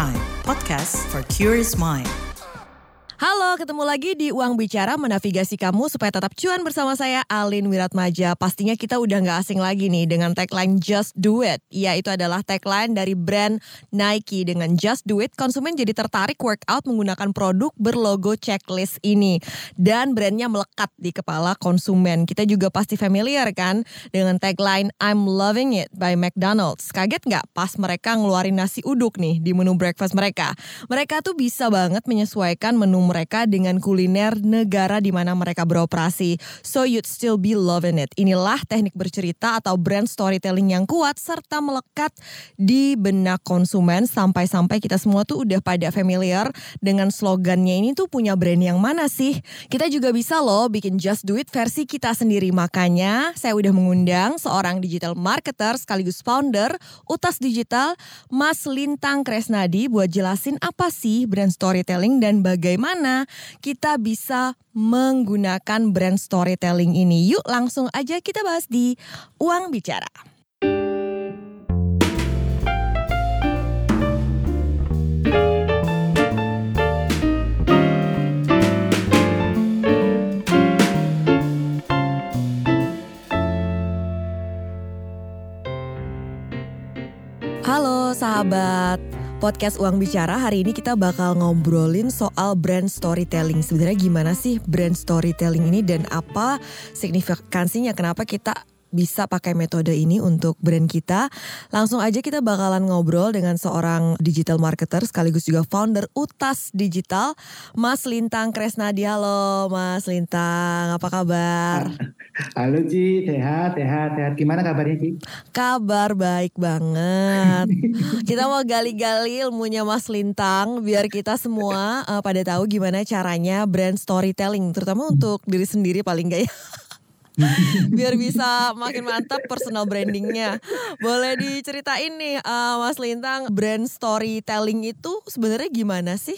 Prime, podcast for curious mind. Halo, ketemu lagi di Uang Bicara menavigasi kamu supaya tetap cuan bersama saya Alin Wiratmaja. Pastinya kita udah nggak asing lagi nih dengan tagline Just Do It. Ya, itu adalah tagline dari brand Nike. Dengan Just Do It, konsumen jadi tertarik workout menggunakan produk berlogo checklist ini. Dan brandnya melekat di kepala konsumen. Kita juga pasti familiar kan dengan tagline I'm Loving It by McDonald's. Kaget nggak pas mereka ngeluarin nasi uduk nih di menu breakfast mereka? Mereka tuh bisa banget menyesuaikan menu mereka dengan kuliner negara di mana mereka beroperasi. So you'd still be loving it. Inilah teknik bercerita atau brand storytelling yang kuat serta melekat di benak konsumen sampai-sampai kita semua tuh udah pada familiar dengan slogannya ini tuh punya brand yang mana sih? Kita juga bisa loh bikin Just Do It versi kita sendiri. Makanya saya udah mengundang seorang digital marketer sekaligus founder Utas Digital, Mas Lintang Kresnadi buat jelasin apa sih brand storytelling dan bagaimana bagaimana kita bisa menggunakan brand storytelling ini. Yuk langsung aja kita bahas di Uang Bicara. Halo sahabat, podcast Uang Bicara hari ini kita bakal ngobrolin soal brand storytelling. Sebenarnya gimana sih brand storytelling ini dan apa signifikansinya? Kenapa kita bisa pakai metode ini untuk brand kita. Langsung aja kita bakalan ngobrol dengan seorang digital marketer sekaligus juga founder Utas Digital, Mas Lintang Kresnadi. Halo Mas Lintang, apa kabar? Halo Ci, sehat, sehat, sehat. Gimana kabarnya Ci? Kabar baik banget. kita mau gali-gali ilmunya Mas Lintang biar kita semua uh, pada tahu gimana caranya brand storytelling, terutama untuk diri sendiri paling gak ya. biar bisa makin mantap personal brandingnya. Boleh diceritain nih uh, Mas Lintang brand storytelling itu sebenarnya gimana sih?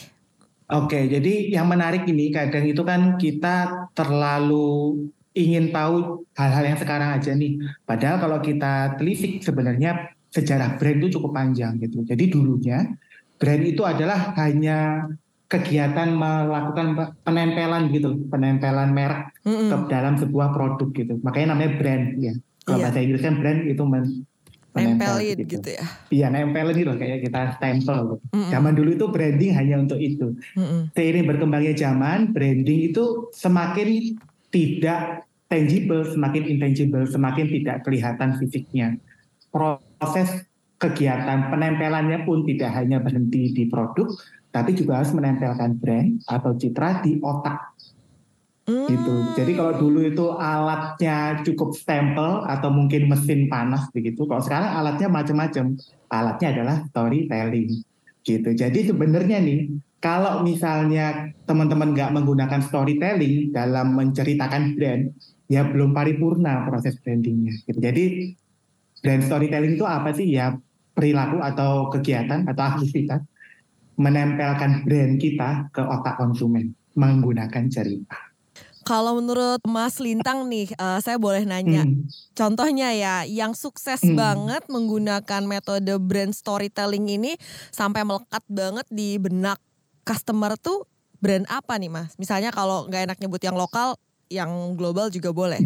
Oke, jadi yang menarik ini kadang itu kan kita terlalu ingin tahu hal-hal yang sekarang aja nih. Padahal kalau kita telisik sebenarnya sejarah brand itu cukup panjang gitu. Jadi dulunya brand itu adalah hanya kegiatan melakukan penempelan gitu, penempelan merek mm -hmm. ke dalam sebuah produk gitu. Makanya namanya brand ya. Kalau yeah. bahasa Inggris kan brand itu men nempelin gitu. gitu ya. Iya, nempelin gitu kayak kita stempel gitu. Mm -hmm. Zaman dulu itu branding hanya untuk itu. Mm -hmm. Seiring berkembangnya zaman, branding itu semakin tidak tangible, semakin intangible, semakin tidak kelihatan fisiknya. Proses kegiatan penempelannya pun tidak hanya berhenti di produk, tapi juga harus menempelkan brand atau citra di otak Hmm. gitu. Jadi kalau dulu itu alatnya cukup stempel atau mungkin mesin panas begitu. Kalau sekarang alatnya macam-macam. Alatnya adalah storytelling gitu. Jadi sebenarnya nih kalau misalnya teman-teman nggak menggunakan storytelling dalam menceritakan brand, ya belum paripurna proses brandingnya. Gitu. Jadi brand storytelling itu apa sih? Ya perilaku atau kegiatan atau aktivitas menempelkan brand kita ke otak konsumen menggunakan cerita. Kalau menurut Mas Lintang nih, uh, saya boleh nanya. Hmm. Contohnya ya, yang sukses hmm. banget menggunakan metode brand storytelling ini sampai melekat banget di benak customer tuh brand apa nih Mas? Misalnya kalau nggak enak nyebut yang lokal, yang global juga boleh.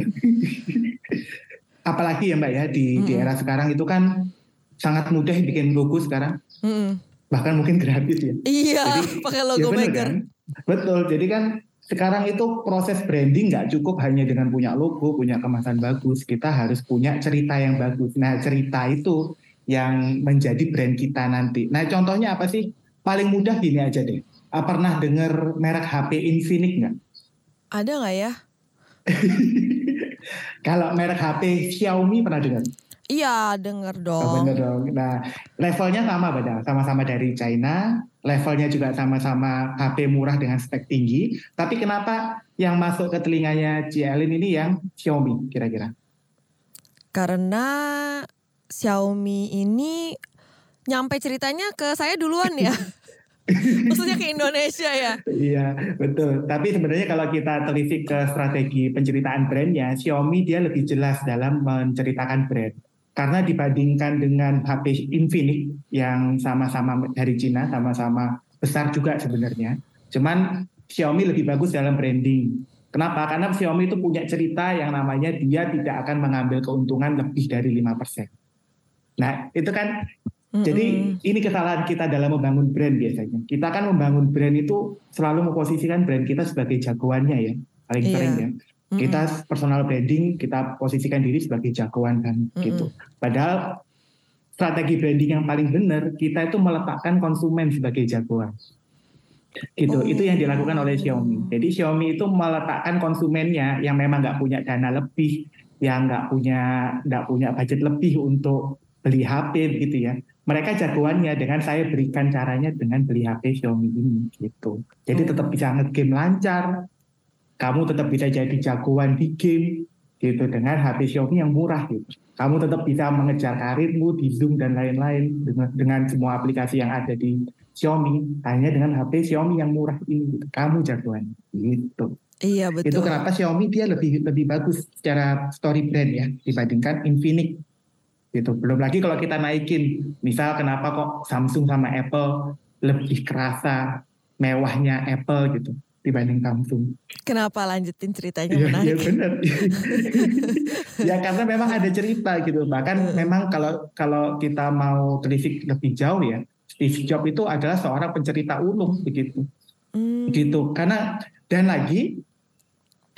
Apalagi ya Mbak ya di, hmm. di era sekarang itu kan sangat mudah bikin logo sekarang. Hmm bahkan mungkin gratis ya. Iya, pakai logo ya maker. Kan? Betul. Jadi kan sekarang itu proses branding nggak cukup hanya dengan punya logo, punya kemasan bagus. Kita harus punya cerita yang bagus. Nah, cerita itu yang menjadi brand kita nanti. Nah, contohnya apa sih? Paling mudah gini aja deh. Ah, pernah dengar merek HP Infinix nggak? Ada nggak ya? Kalau merek HP Xiaomi pernah dengar? Iya, denger dong. Oh, bener dong. Nah, levelnya sama padahal, sama-sama dari China, levelnya juga sama-sama HP murah dengan spek tinggi. Tapi kenapa yang masuk ke telinganya Cialin ini yang Xiaomi kira-kira? Karena Xiaomi ini nyampe ceritanya ke saya duluan ya. Maksudnya ke Indonesia ya? Iya, betul. Tapi sebenarnya kalau kita telisik ke strategi penceritaan brandnya, Xiaomi dia lebih jelas dalam menceritakan brand karena dibandingkan dengan HP Infinix yang sama-sama dari Cina, sama-sama besar juga sebenarnya. Cuman Xiaomi lebih bagus dalam branding. Kenapa? Karena Xiaomi itu punya cerita yang namanya dia tidak akan mengambil keuntungan lebih dari 5%. Nah, itu kan mm-hmm. jadi ini kesalahan kita dalam membangun brand biasanya. Kita kan membangun brand itu selalu memposisikan brand kita sebagai jagoannya ya, paling sering ya. Mm-hmm. Kita personal branding, kita posisikan diri sebagai jagoan kan mm-hmm. gitu. Padahal strategi branding yang paling benar kita itu meletakkan konsumen sebagai jagoan. Gitu, oh. itu yang dilakukan oleh Xiaomi. Jadi Xiaomi itu meletakkan konsumennya yang memang nggak punya dana lebih, yang nggak punya nggak punya budget lebih untuk beli HP gitu ya. Mereka jagoannya dengan saya berikan caranya dengan beli HP Xiaomi ini gitu. Jadi tetap bisa ngegame lancar, kamu tetap bisa jadi jagoan di game gitu dengan HP Xiaomi yang murah gitu. Kamu tetap bisa mengejar karirmu di Zoom dan lain-lain dengan, dengan semua aplikasi yang ada di Xiaomi hanya dengan HP Xiaomi yang murah ini gitu. kamu jagoan gitu. Iya betul. Itu kenapa Xiaomi dia lebih lebih bagus secara story brand ya dibandingkan Infinix gitu. Belum lagi kalau kita naikin, misal kenapa kok Samsung sama Apple lebih kerasa mewahnya Apple gitu dibanding Samsung. Kenapa lanjutin ceritanya ya, menarik? Ya benar. ya karena memang ada cerita gitu. Bahkan hmm. memang kalau kalau kita mau telisik lebih jauh ya, Steve Jobs itu adalah seorang pencerita ulung begitu. Hmm. Gitu. Karena dan lagi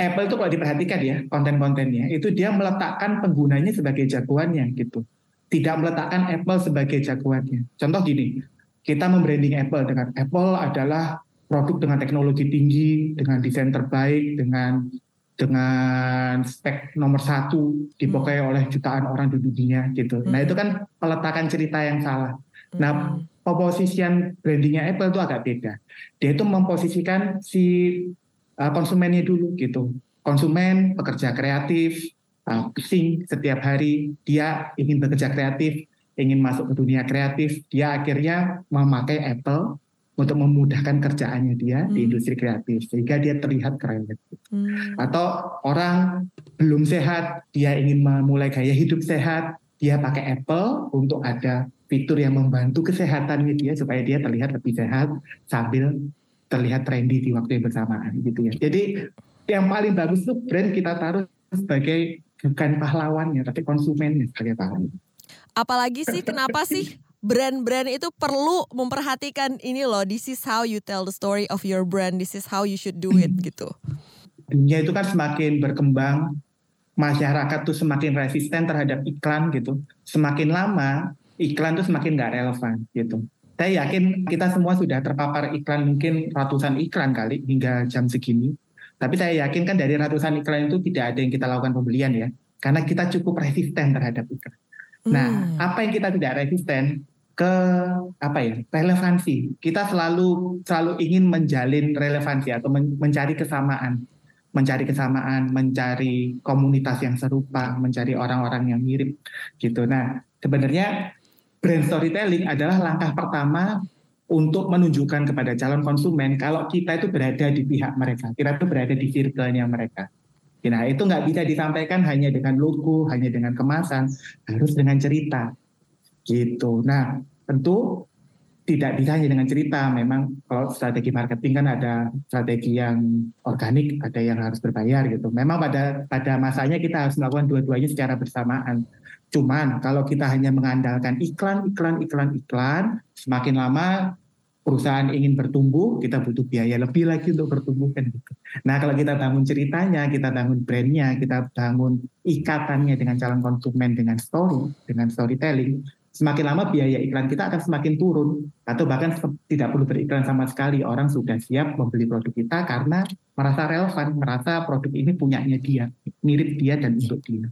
Apple itu kalau diperhatikan ya konten-kontennya itu dia meletakkan penggunanya sebagai jagoannya gitu. Tidak meletakkan Apple sebagai jagoannya. Contoh gini, kita membranding Apple dengan Apple adalah produk dengan teknologi tinggi, dengan desain terbaik, dengan dengan spek nomor satu dipakai hmm. oleh jutaan orang di dunia gitu. Hmm. Nah itu kan peletakan cerita yang salah. Hmm. Nah posisian brandingnya Apple itu agak beda. Dia itu memposisikan si uh, konsumennya dulu gitu. Konsumen pekerja kreatif, uh, pusing setiap hari dia ingin bekerja kreatif, ingin masuk ke dunia kreatif, dia akhirnya memakai Apple untuk memudahkan kerjaannya dia hmm. di industri kreatif sehingga dia terlihat keren hmm. atau orang belum sehat dia ingin memulai gaya hidup sehat dia pakai Apple untuk ada fitur yang membantu kesehatannya dia supaya dia terlihat lebih sehat sambil terlihat trendy di waktu yang bersamaan gitu ya jadi yang paling bagus tuh brand kita taruh sebagai bukan pahlawannya tapi konsumennya sebagai pahlawan apalagi sih kenapa sih brand-brand itu perlu memperhatikan ini loh, this is how you tell the story of your brand, this is how you should do it gitu. Dunia itu kan semakin berkembang, masyarakat tuh semakin resisten terhadap iklan gitu. Semakin lama iklan tuh semakin nggak relevan gitu. Saya yakin kita semua sudah terpapar iklan mungkin ratusan iklan kali hingga jam segini. Tapi saya yakin kan dari ratusan iklan itu tidak ada yang kita lakukan pembelian ya. Karena kita cukup resisten terhadap iklan. Nah, hmm. apa yang kita tidak resisten ke apa ya relevansi. Kita selalu selalu ingin menjalin relevansi atau men mencari kesamaan, mencari kesamaan, mencari komunitas yang serupa, mencari orang-orang yang mirip gitu. Nah, sebenarnya brand storytelling adalah langkah pertama untuk menunjukkan kepada calon konsumen kalau kita itu berada di pihak mereka, kita itu berada di circle-nya mereka. Nah itu nggak bisa disampaikan hanya dengan logo, hanya dengan kemasan, harus dengan cerita. Gitu. Nah tentu tidak bisa hanya dengan cerita. Memang kalau strategi marketing kan ada strategi yang organik, ada yang harus berbayar gitu. Memang pada pada masanya kita harus melakukan dua-duanya secara bersamaan. Cuman kalau kita hanya mengandalkan iklan, iklan, iklan, iklan, semakin lama perusahaan ingin bertumbuh, kita butuh biaya lebih lagi untuk bertumbuh kan gitu. Nah kalau kita bangun ceritanya, kita bangun brandnya, kita bangun ikatannya dengan calon konsumen, dengan story, dengan storytelling, semakin lama biaya iklan kita akan semakin turun atau bahkan tidak perlu beriklan sama sekali orang sudah siap membeli produk kita karena merasa relevan, merasa produk ini punyanya dia, mirip dia dan untuk dia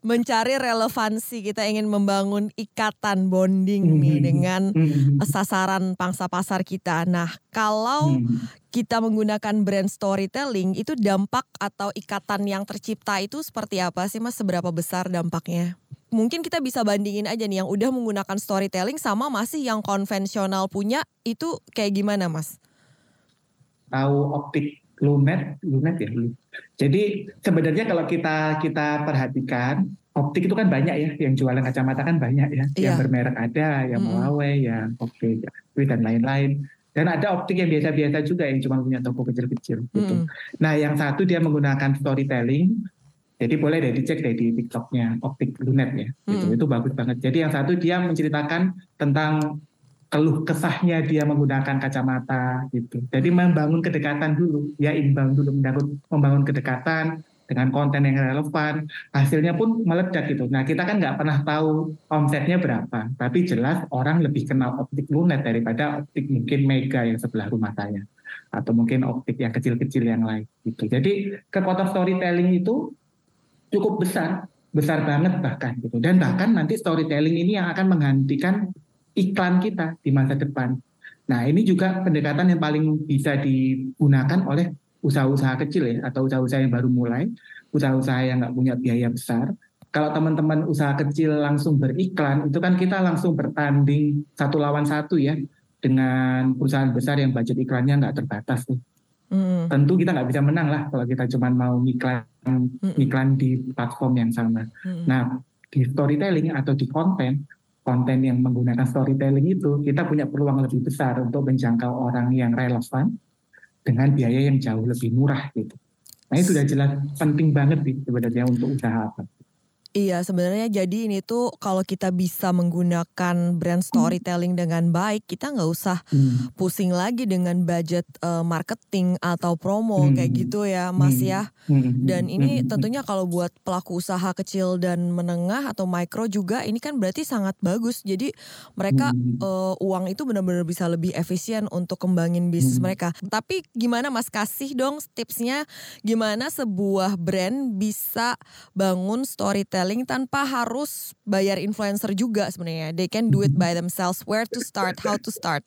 mencari relevansi kita ingin membangun ikatan bonding mm -hmm. nih dengan mm -hmm. sasaran pangsa pasar kita. Nah, kalau mm -hmm. kita menggunakan brand storytelling itu dampak atau ikatan yang tercipta itu seperti apa sih Mas? Seberapa besar dampaknya? Mungkin kita bisa bandingin aja nih yang udah menggunakan storytelling sama masih yang konvensional punya itu kayak gimana Mas? Tahu optik lumet, lumet ya. Jadi sebenarnya kalau kita kita perhatikan optik itu kan banyak ya, yang jualan kacamata kan banyak ya, Iya. yang bermerek ada, yang Mm-mm. Huawei, yang Oke, dan lain-lain. Dan ada optik yang biasa-biasa juga yang cuma punya toko kecil-kecil gitu. Mm-mm. Nah, yang satu dia menggunakan storytelling. Jadi boleh deh dicek deh di TikToknya Optik Lunet ya. Gitu. Mm. Itu bagus banget. Jadi yang satu dia menceritakan tentang keluh kesahnya dia menggunakan kacamata gitu. Jadi membangun kedekatan dulu, ya imbang dulu membangun, membangun kedekatan dengan konten yang relevan. Hasilnya pun meledak gitu. Nah kita kan nggak pernah tahu omsetnya berapa, tapi jelas orang lebih kenal optik lunet daripada optik mungkin mega yang sebelah rumah saya atau mungkin optik yang kecil-kecil yang lain gitu. Jadi kekuatan storytelling itu cukup besar, besar banget bahkan gitu. Dan bahkan nanti storytelling ini yang akan menggantikan iklan kita di masa depan. Nah ini juga pendekatan yang paling bisa digunakan oleh usaha-usaha kecil ya atau usaha-usaha yang baru mulai, usaha-usaha yang nggak punya biaya besar. Kalau teman-teman usaha kecil langsung beriklan, itu kan kita langsung bertanding satu lawan satu ya dengan perusahaan besar yang budget iklannya nggak terbatas nih. Mm. Tentu kita nggak bisa menang lah kalau kita cuma mau iklan Mm-mm. iklan di platform yang sama. Mm. Nah, di storytelling atau di konten, konten yang menggunakan storytelling itu, kita punya peluang lebih besar untuk menjangkau orang yang relevan dengan biaya yang jauh lebih murah gitu. Nah, itu sudah jelas penting banget sih sebenarnya untuk usaha apa. Iya sebenarnya jadi ini tuh kalau kita bisa menggunakan brand storytelling dengan baik kita nggak usah Hmm. pusing lagi dengan budget eh, marketing atau promo Hmm. kayak gitu ya Mas Hmm. ya. Hmm. Dan ini Hmm. tentunya kalau buat pelaku usaha kecil dan menengah atau mikro juga ini kan berarti sangat bagus. Jadi mereka Hmm. eh, uang itu benar-benar bisa lebih efisien untuk kembangin bisnis Hmm. mereka. Tapi gimana Mas kasih dong tipsnya gimana sebuah brand bisa bangun storytelling tanpa harus bayar influencer juga sebenarnya. They can do it by themselves. Where to start? How to start?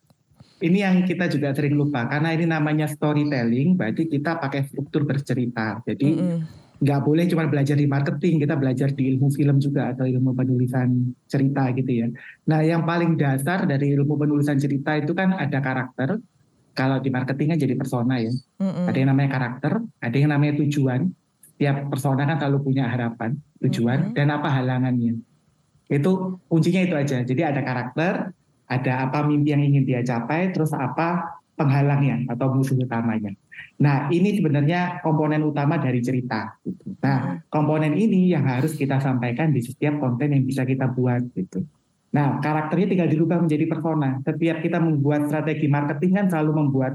Ini yang kita juga sering lupa karena ini namanya storytelling, berarti kita pakai struktur bercerita. Jadi Mm-mm. nggak boleh cuma belajar di marketing, kita belajar di ilmu film juga atau ilmu penulisan cerita gitu ya. Nah, yang paling dasar dari ilmu penulisan cerita itu kan ada karakter. Kalau di marketing kan jadi persona ya. Mm-mm. Ada yang namanya karakter, ada yang namanya tujuan. Tiap persona kan selalu punya harapan, tujuan, Mhm. dan apa halangannya. Itu kuncinya itu aja. Jadi ada karakter, ada apa mimpi yang ingin dia capai, terus apa penghalangnya atau musuh utamanya. Nah, ini sebenarnya komponen utama dari cerita. Gitu. Nah, komponen ini yang harus kita sampaikan di setiap konten yang bisa kita buat. Gitu. Nah, karakternya tinggal dirubah menjadi persona. Setiap kita membuat strategi marketing kan selalu membuat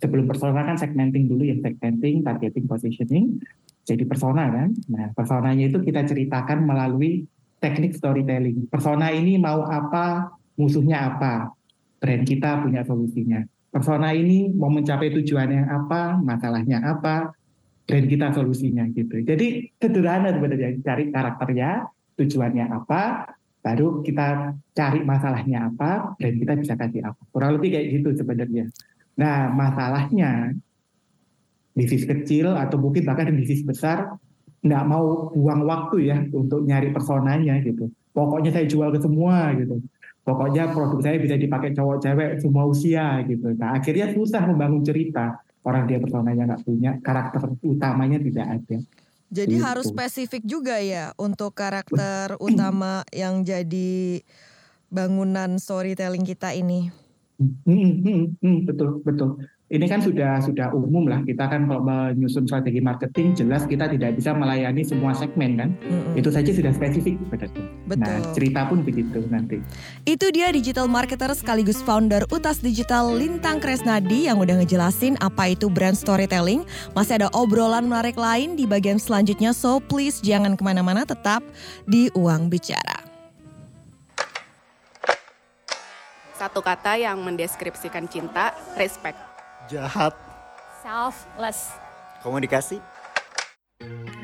sebelum persona kan segmenting dulu ya, segmenting, targeting, positioning, jadi persona kan. Nah, personanya itu kita ceritakan melalui teknik storytelling. Persona ini mau apa, musuhnya apa, brand kita punya solusinya. Persona ini mau mencapai tujuannya apa, masalahnya apa, brand kita solusinya gitu. Jadi sederhana sebenarnya cari karakternya, tujuannya apa, baru kita cari masalahnya apa, brand kita bisa kasih apa. Kurang lebih kayak gitu sebenarnya. Nah, masalahnya bisnis kecil atau mungkin bahkan bisnis besar nggak mau buang waktu ya untuk nyari personanya gitu. Pokoknya saya jual ke semua gitu. Pokoknya produk saya bisa dipakai cowok cewek semua usia gitu. Nah akhirnya susah membangun cerita. Orang dia personanya nggak punya, karakter utamanya tidak ada. Jadi Gitu. harus spesifik juga ya untuk karakter utama yang jadi bangunan storytelling kita ini. Hmm, hmm, hmm, hmm, betul betul. Ini kan sudah sudah umum lah. Kita kan kalau menyusun strategi marketing jelas kita tidak bisa melayani semua segmen kan. Mm-mm. Itu saja sudah spesifik sebenarnya. Betul. Nah cerita pun begitu nanti. Itu dia digital marketer sekaligus founder Utas Digital Lintang Kresnadi yang udah ngejelasin apa itu brand storytelling. Masih ada obrolan menarik lain di bagian selanjutnya, so please jangan ke mana-mana tetap di Uang Bicara. Satu kata yang mendeskripsikan cinta, respect. jahat, selfless. komunikasi,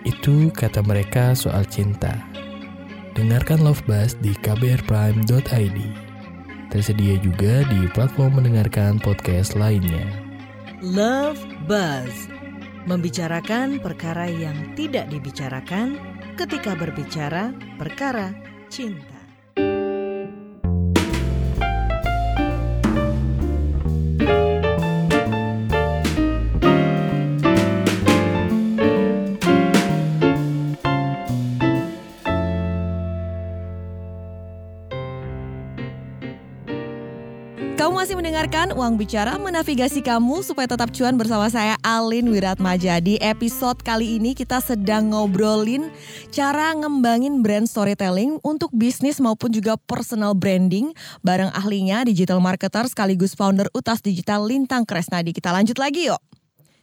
Itu kata mereka soal cinta. Dengarkan Love Buzz di kbrprime.id. Tersedia juga di platform mendengarkan podcast lainnya. Love Buzz. Membicarakan perkara yang tidak dibicarakan ketika berbicara perkara cinta. Mendengarkan Uang Bicara menavigasi kamu supaya tetap cuan bersama saya Alin Wiratmaja. Di episode kali ini kita sedang ngobrolin cara ngembangin brand storytelling untuk bisnis maupun juga personal branding bareng ahlinya digital marketer sekaligus founder Utas Digital Lintang Kresnadi. Kita lanjut lagi yuk.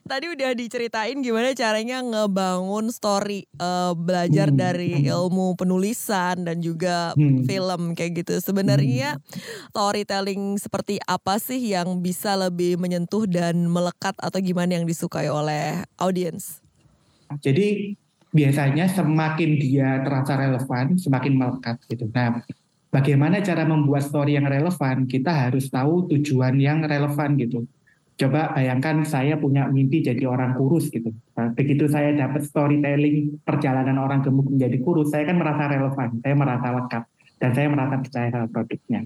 Tadi udah diceritain gimana caranya ngebangun story uh, belajar hmm. dari ilmu penulisan dan juga hmm. film kayak gitu. Sebenarnya hmm. storytelling seperti apa sih yang bisa lebih menyentuh dan melekat atau gimana yang disukai oleh audiens? Jadi biasanya semakin dia terasa relevan, semakin melekat gitu. Nah, bagaimana cara membuat story yang relevan? Kita harus tahu tujuan yang relevan gitu coba bayangkan saya punya mimpi jadi orang kurus gitu. Nah, begitu saya dapat storytelling perjalanan orang gemuk menjadi kurus, saya kan merasa relevan, saya merasa lengkap, dan saya merasa percaya sama produknya.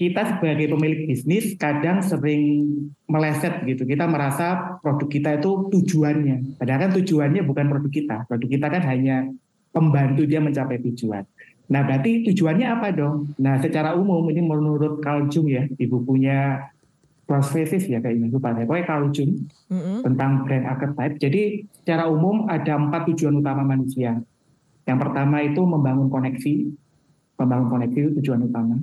Kita sebagai pemilik bisnis kadang sering meleset gitu. Kita merasa produk kita itu tujuannya. Padahal kan tujuannya bukan produk kita. Produk kita kan hanya pembantu dia mencapai tujuan. Nah berarti tujuannya apa dong? Nah secara umum ini menurut Carl Jung ya di bukunya cross ya kayak ini lupa deh. Pokoknya Jung mm-hmm. tentang brand archetype. Jadi secara umum ada empat tujuan utama manusia. Yang pertama itu membangun koneksi. Membangun koneksi itu tujuan utama.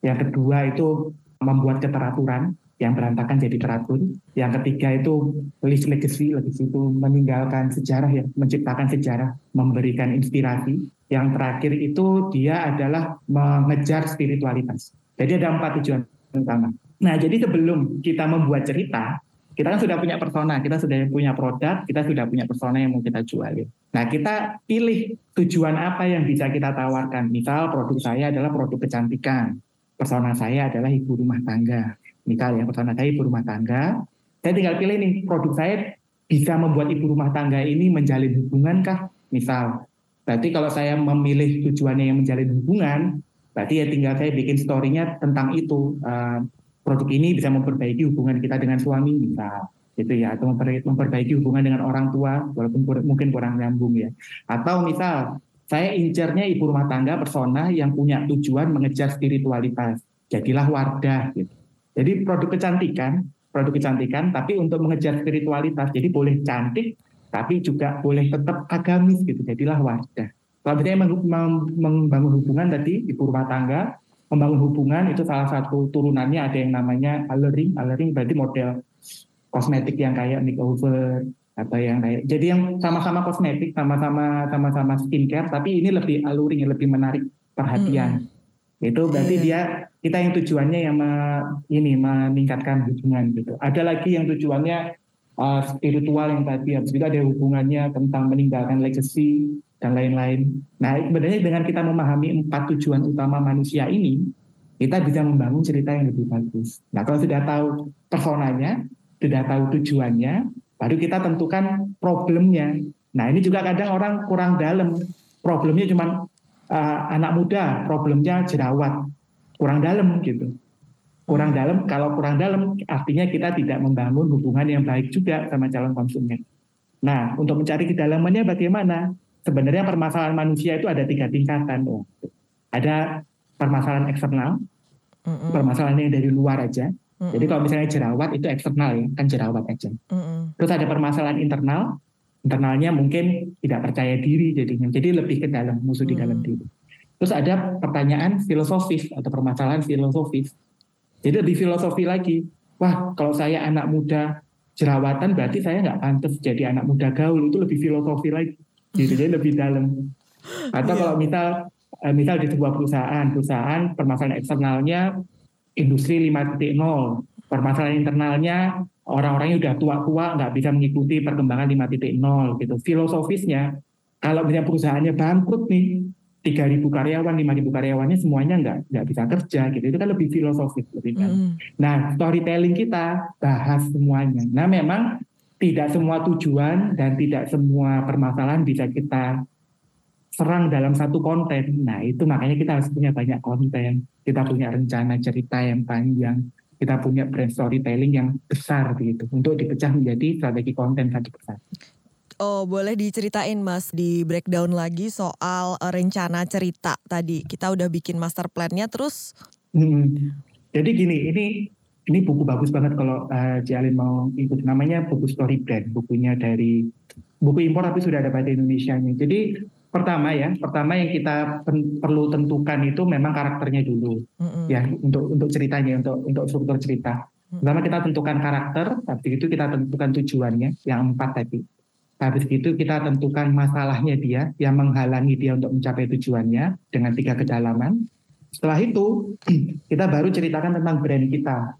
Yang kedua itu membuat keteraturan yang berantakan jadi teratur. Yang ketiga itu list legacy, legacy itu meninggalkan sejarah ya, menciptakan sejarah, memberikan inspirasi. Yang terakhir itu dia adalah mengejar spiritualitas. Jadi ada empat tujuan utama. Nah, jadi sebelum kita membuat cerita, kita kan sudah punya persona, kita sudah punya produk, kita sudah punya persona yang mau kita jual. Nah, kita pilih tujuan apa yang bisa kita tawarkan. Misal produk saya adalah produk kecantikan, persona saya adalah ibu rumah tangga. Misal ya, persona saya ibu rumah tangga. Saya tinggal pilih nih, produk saya bisa membuat ibu rumah tangga ini menjalin hubungan kah? Misal, berarti kalau saya memilih tujuannya yang menjalin hubungan, berarti ya tinggal saya bikin story-nya tentang itu. Uh, produk ini bisa memperbaiki hubungan kita dengan suami bisa gitu ya. Atau memperbaiki hubungan dengan orang tua walaupun mungkin kurang nyambung ya. Atau misal saya incernya ibu rumah tangga persona yang punya tujuan mengejar spiritualitas. Jadilah Wardah gitu. Jadi produk kecantikan produk kecantikan tapi untuk mengejar spiritualitas. Jadi boleh cantik tapi juga boleh tetap agamis gitu. Jadilah Wardah kalau misalnya membangun hubungan tadi ibu rumah tangga membangun hubungan itu salah satu turunannya ada yang namanya alluring. Alluring berarti model kosmetik yang kayak makeover atau yang kayak jadi yang sama-sama kosmetik, sama-sama sama-sama skincare, tapi ini lebih alluring, lebih menarik perhatian. Hmm. Itu berarti yeah. dia kita yang tujuannya yang me, ini meningkatkan hubungan gitu. Ada lagi yang tujuannya uh, spiritual yang tadi habis itu ada hubungannya tentang meninggalkan legacy dan lain-lain. Nah, sebenarnya dengan kita memahami empat tujuan utama manusia ini, kita bisa membangun cerita yang lebih bagus. Nah, kalau sudah tahu personanya, sudah tahu tujuannya, baru kita tentukan problemnya. Nah, ini juga kadang orang kurang dalam. Problemnya cuma uh, anak muda, problemnya jerawat. Kurang dalam gitu. Kurang dalam, kalau kurang dalam artinya kita tidak membangun hubungan yang baik juga sama calon konsumen. Nah, untuk mencari kedalamannya bagaimana? Sebenarnya permasalahan manusia itu ada tiga tingkatan. Oh. Ada permasalahan eksternal, mm-hmm. permasalahan yang dari luar aja. Mm-hmm. Jadi kalau misalnya jerawat itu eksternal ya, kan jerawat aja. Mm-hmm. Terus ada permasalahan internal, internalnya mungkin tidak percaya diri jadinya. Jadi lebih ke dalam, musuh di dalam diri. Terus ada pertanyaan filosofis atau permasalahan filosofis. Jadi lebih filosofi lagi. Wah, kalau saya anak muda jerawatan berarti saya nggak pantas jadi anak muda gaul itu lebih filosofi lagi gitu jadi lebih dalam atau yeah. kalau misal eh, misal di sebuah perusahaan perusahaan permasalahan eksternalnya industri 5.0 permasalahan internalnya orang-orangnya udah tua-tua nggak bisa mengikuti perkembangan 5.0 gitu filosofisnya kalau misalnya perusahaannya bangkrut nih 3.000 karyawan, 5.000 karyawannya semuanya nggak nggak bisa kerja gitu. Itu kan lebih filosofis lebih kan. Mm. Nah, storytelling kita bahas semuanya. Nah, memang tidak semua tujuan dan tidak semua permasalahan bisa kita serang dalam satu konten. Nah itu makanya kita harus punya banyak konten, kita punya rencana cerita yang panjang, kita punya brand storytelling yang besar gitu untuk dipecah menjadi strategi konten satu persatu. Oh, boleh diceritain Mas di breakdown lagi soal eh, rencana cerita tadi. Kita udah bikin master plan-nya terus. Hmm. Jadi gini, ini ini buku bagus banget kalau uh, Jalin mau ikut. Namanya buku story brand. Bukunya dari buku impor tapi sudah ada bahasa Indonesia nya jadi pertama ya pertama yang kita perlu tentukan itu memang karakternya dulu. Mm-hmm. ya untuk untuk ceritanya untuk untuk struktur cerita. Pertama kita tentukan karakter tapi itu kita tentukan tujuannya yang empat tadi. Habis itu kita tentukan masalahnya dia yang menghalangi dia untuk mencapai tujuannya dengan tiga kedalaman. Setelah itu kita baru ceritakan tentang brand kita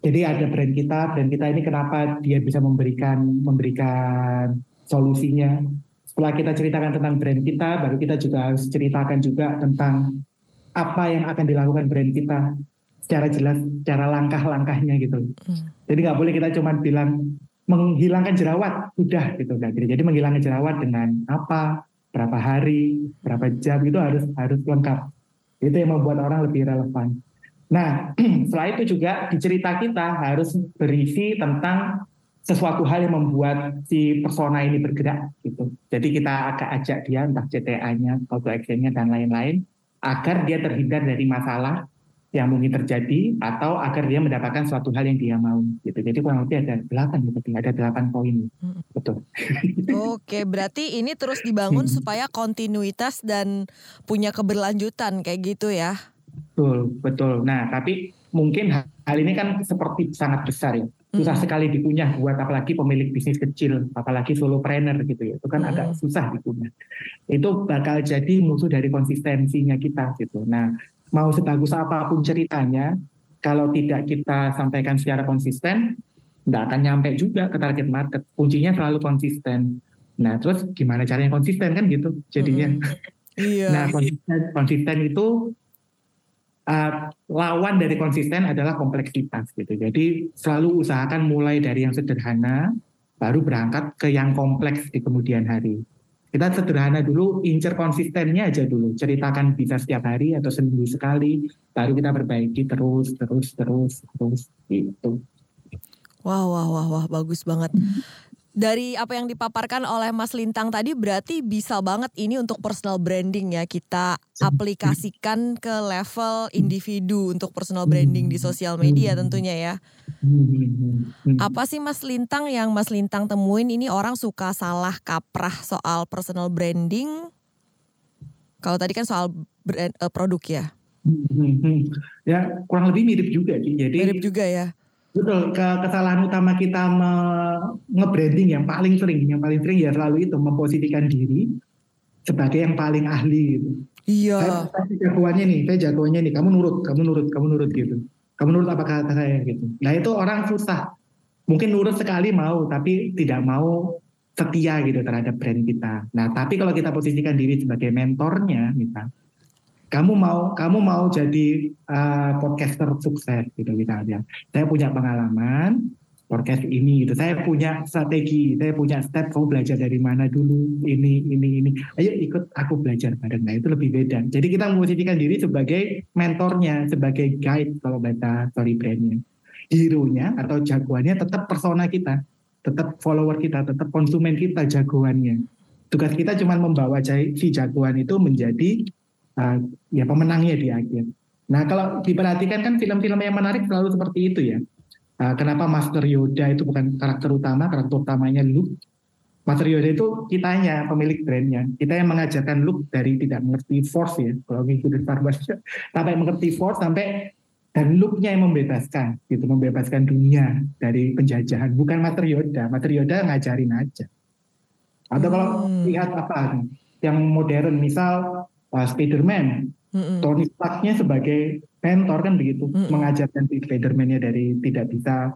jadi ada brand kita, brand kita ini kenapa dia bisa memberikan memberikan solusinya. Setelah kita ceritakan tentang brand kita, baru kita juga harus ceritakan juga tentang apa yang akan dilakukan brand kita secara jelas, secara langkah-langkahnya gitu. Hmm. Jadi nggak boleh kita cuma bilang menghilangkan jerawat, udah gitu kan. Jadi menghilangkan jerawat dengan apa, berapa hari, berapa jam itu harus harus lengkap. Itu yang membuat orang lebih relevan. Nah, setelah itu juga di cerita kita harus berisi tentang sesuatu hal yang membuat si persona ini bergerak gitu. Jadi kita agak ajak dia entah CTA-nya, call to action-nya dan lain-lain agar dia terhindar dari masalah yang mungkin terjadi atau agar dia mendapatkan suatu hal yang dia mau gitu. Jadi kurang lebih ada delapan gitu, ada delapan poin. Hmm. Betul. Oke, berarti ini terus dibangun hmm. supaya kontinuitas dan punya keberlanjutan kayak gitu ya. Betul, betul. Nah, tapi mungkin hal ini kan seperti sangat besar ya. Susah mm. sekali dikunyah buat apalagi pemilik bisnis kecil, apalagi solopreneur gitu ya. Itu kan mm. agak susah dikunyah. Itu bakal jadi musuh dari konsistensinya kita gitu. Nah, mau sebagus apa pun ceritanya, kalau tidak kita sampaikan secara konsisten, nggak akan nyampe juga ke target market. Kuncinya selalu konsisten. Nah, terus gimana caranya konsisten kan gitu jadinya. Mm. Iya. Nah, konsisten, konsisten itu uh, lawan dari konsisten adalah kompleksitas gitu. Jadi selalu usahakan mulai dari yang sederhana, baru berangkat ke yang kompleks di kemudian hari. Kita sederhana dulu, incer konsistennya aja dulu. Ceritakan bisa setiap hari atau seminggu sekali, baru kita perbaiki terus, terus, terus, terus gitu. Wah, wah, wah, wah, bagus banget dari apa yang dipaparkan oleh Mas Lintang tadi berarti bisa banget ini untuk personal branding ya kita aplikasikan ke level individu untuk personal branding di sosial media tentunya ya. Apa sih Mas Lintang yang Mas Lintang temuin ini orang suka salah kaprah soal personal branding? Kalau tadi kan soal brand, uh, produk ya. Ya kurang lebih mirip juga Jadi mirip juga ya Betul, ke kesalahan utama kita nge-branding yang paling sering, yang paling sering ya selalu itu memposisikan diri sebagai yang paling ahli gitu. Iya. Saya, saya jagoannya nih, saya jagoannya nih, kamu nurut, kamu nurut, kamu nurut gitu. Kamu nurut apa kata saya gitu. Nah itu orang susah. Mungkin nurut sekali mau, tapi tidak mau setia gitu terhadap brand kita. Nah tapi kalau kita posisikan diri sebagai mentornya, misal, kamu mau kamu mau jadi uh, podcaster sukses gitu misalnya saya punya pengalaman podcast ini gitu. Saya punya strategi saya punya step kamu belajar dari mana dulu ini ini ini. Ayo ikut aku belajar bareng. Nah itu lebih beda. Jadi kita memposisikan diri sebagai mentornya sebagai guide kalau baca story brandnya. Hero-nya atau jagoannya tetap persona kita tetap follower kita tetap konsumen kita jagoannya. Tugas kita cuma membawa si jagoan itu menjadi uh, ya pemenangnya di akhir. Nah kalau diperhatikan kan film-film yang menarik selalu seperti itu ya. Uh, kenapa Master Yoda itu bukan karakter utama, karakter utamanya Luke. Master Yoda itu kitanya pemilik brandnya. Kita yang mengajarkan Luke dari tidak mengerti Force ya. Kalau ngikutin Star Wars sampai mengerti Force sampai dan Luke-nya yang membebaskan gitu, membebaskan dunia dari penjajahan. Bukan Master Yoda. Master Yoda ngajarin aja. Atau kalau hmm. lihat apa yang modern, misal uh, Spider-Man. Mm-hmm. Tony Stark-nya sebagai mentor kan begitu, mm-hmm. mengajarkan si Spider-Man-nya dari tidak bisa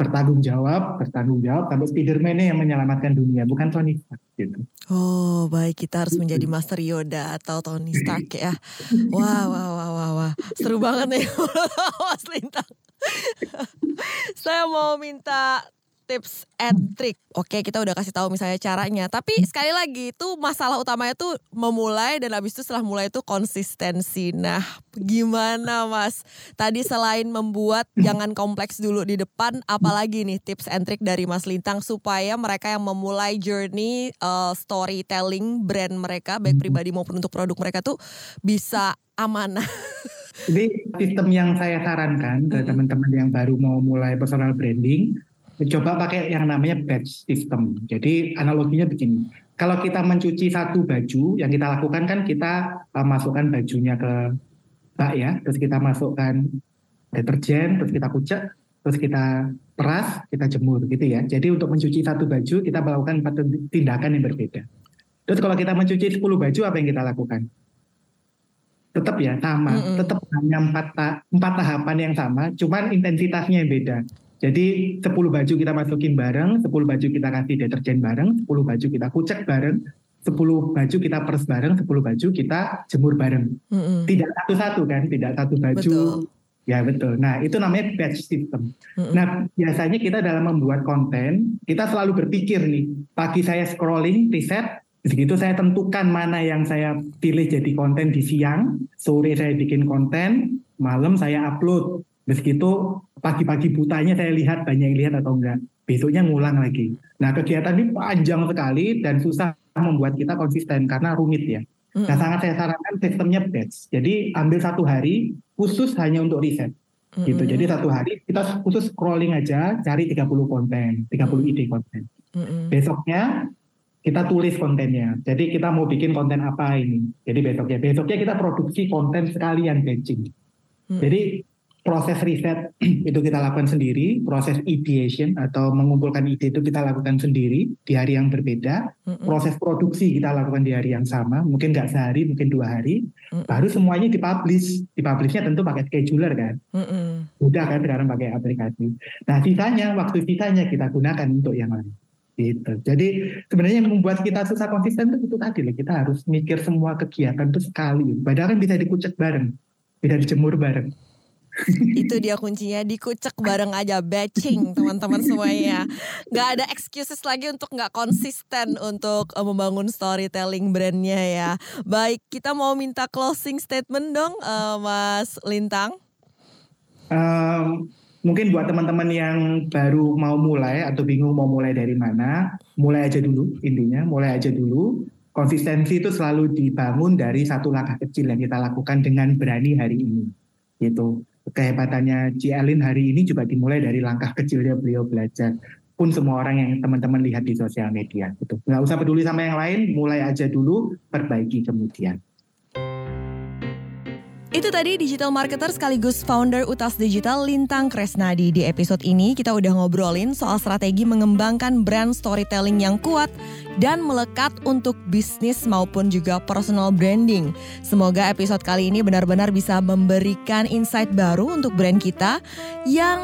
bertanggung jawab, bertanggung jawab, sampai Spider-Man-nya yang menyelamatkan dunia, bukan Tony Stark gitu. Oh baik, kita harus menjadi Master Yoda atau Tony Stark ya. Wah, wah, wah, wah, wah. Seru banget nih Mas Lintang. Saya mau minta tips and trick. Oke, kita udah kasih tahu misalnya caranya. Tapi sekali lagi itu masalah utamanya tuh memulai dan habis itu setelah mulai itu konsistensi. Nah, gimana Mas? Tadi selain membuat jangan kompleks dulu di depan, apalagi nih tips and trick dari Mas Lintang supaya mereka yang memulai journey uh, storytelling brand mereka baik pribadi maupun untuk produk mereka tuh bisa amanah. Jadi sistem yang saya sarankan ke teman-teman yang baru mau mulai personal branding, coba pakai yang namanya batch system. Jadi analoginya begini, kalau kita mencuci satu baju, yang kita lakukan kan kita uh, masukkan bajunya ke bak ya, terus kita masukkan deterjen, terus kita kucek, terus kita peras, kita jemur gitu ya. Jadi untuk mencuci satu baju kita melakukan empat tindakan yang berbeda. Terus kalau kita mencuci 10 baju apa yang kita lakukan? Tetap ya sama, mm -hmm. tetap hanya empat, ta empat tahapan yang sama, cuman intensitasnya yang beda. Jadi 10 baju kita masukin bareng, 10 baju kita kasih deterjen bareng, 10 baju kita kucek bareng, 10 baju kita peres bareng, 10 baju kita jemur bareng. Mm -hmm. Tidak satu-satu kan, tidak satu baju. Betul Ya betul. Nah itu namanya batch system. Mm-hmm. Nah biasanya kita dalam membuat konten kita selalu berpikir nih pagi saya scrolling riset, begitu saya tentukan mana yang saya pilih jadi konten di siang, sore saya bikin konten, malam saya upload. Begitu pagi-pagi butanya saya lihat banyak yang lihat atau enggak. Besoknya ngulang lagi. Nah kegiatan ini panjang sekali dan susah membuat kita konsisten karena rumit ya. Mm-hmm. Nah sangat saya sarankan sistemnya batch. Jadi ambil satu hari khusus hanya untuk riset. Mm-hmm. Gitu. Jadi satu hari kita khusus scrolling aja cari 30 konten, 30 mm-hmm. ide konten. Mm-hmm. Besoknya kita tulis kontennya. Jadi kita mau bikin konten apa ini. Jadi besoknya besoknya kita produksi konten sekalian batching. Mm-hmm. Jadi proses riset itu kita lakukan sendiri, proses ideation atau mengumpulkan ide itu kita lakukan sendiri di hari yang berbeda, mm-hmm. proses produksi kita lakukan di hari yang sama, mungkin nggak sehari, mungkin dua hari, mm-hmm. baru semuanya dipublish, dipublishnya tentu pakai scheduler kan, mm-hmm. udah kan sekarang pakai aplikasi. Nah sisanya, waktu sisanya kita gunakan untuk yang lain. Gitu. Jadi sebenarnya yang membuat kita susah konsisten itu, itu tadi lah, kita harus mikir semua kegiatan itu sekali, padahal kan bisa dikucek bareng, bisa dijemur bareng itu dia kuncinya dikucek bareng aja batching teman-teman semuanya. Nggak ada excuses lagi untuk nggak konsisten untuk uh, membangun storytelling brandnya ya. Baik kita mau minta closing statement dong uh, Mas Lintang. Um, mungkin buat teman-teman yang baru mau mulai atau bingung mau mulai dari mana mulai aja dulu intinya mulai aja dulu. Konsistensi itu selalu dibangun dari satu langkah kecil yang kita lakukan dengan berani hari ini gitu kehebatannya Cialin hari ini juga dimulai dari langkah kecilnya beliau belajar. Pun semua orang yang teman-teman lihat di sosial media gitu. Nggak usah peduli sama yang lain mulai aja dulu perbaiki kemudian itu tadi digital marketer sekaligus founder Utas Digital Lintang Kresnadi. Di episode ini kita udah ngobrolin soal strategi mengembangkan brand storytelling yang kuat dan melekat untuk bisnis maupun juga personal branding. Semoga episode kali ini benar-benar bisa memberikan insight baru untuk brand kita yang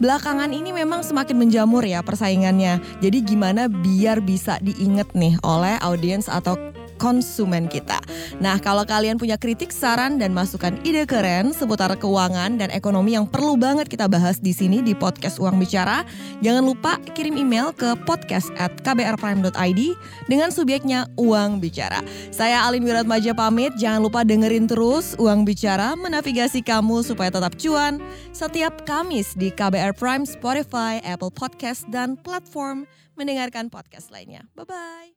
belakangan ini memang semakin menjamur ya persaingannya. Jadi gimana biar bisa diinget nih oleh audiens atau konsumen kita. Nah, kalau kalian punya kritik, saran, dan masukan ide keren seputar keuangan dan ekonomi yang perlu banget kita bahas di sini di podcast Uang Bicara, jangan lupa kirim email ke podcast at kbrprime.id dengan subjeknya Uang Bicara. Saya Alin Wiratmaja pamit, jangan lupa dengerin terus Uang Bicara menavigasi kamu supaya tetap cuan setiap Kamis di KBR Prime, Spotify, Apple Podcast, dan platform mendengarkan podcast lainnya. Bye-bye.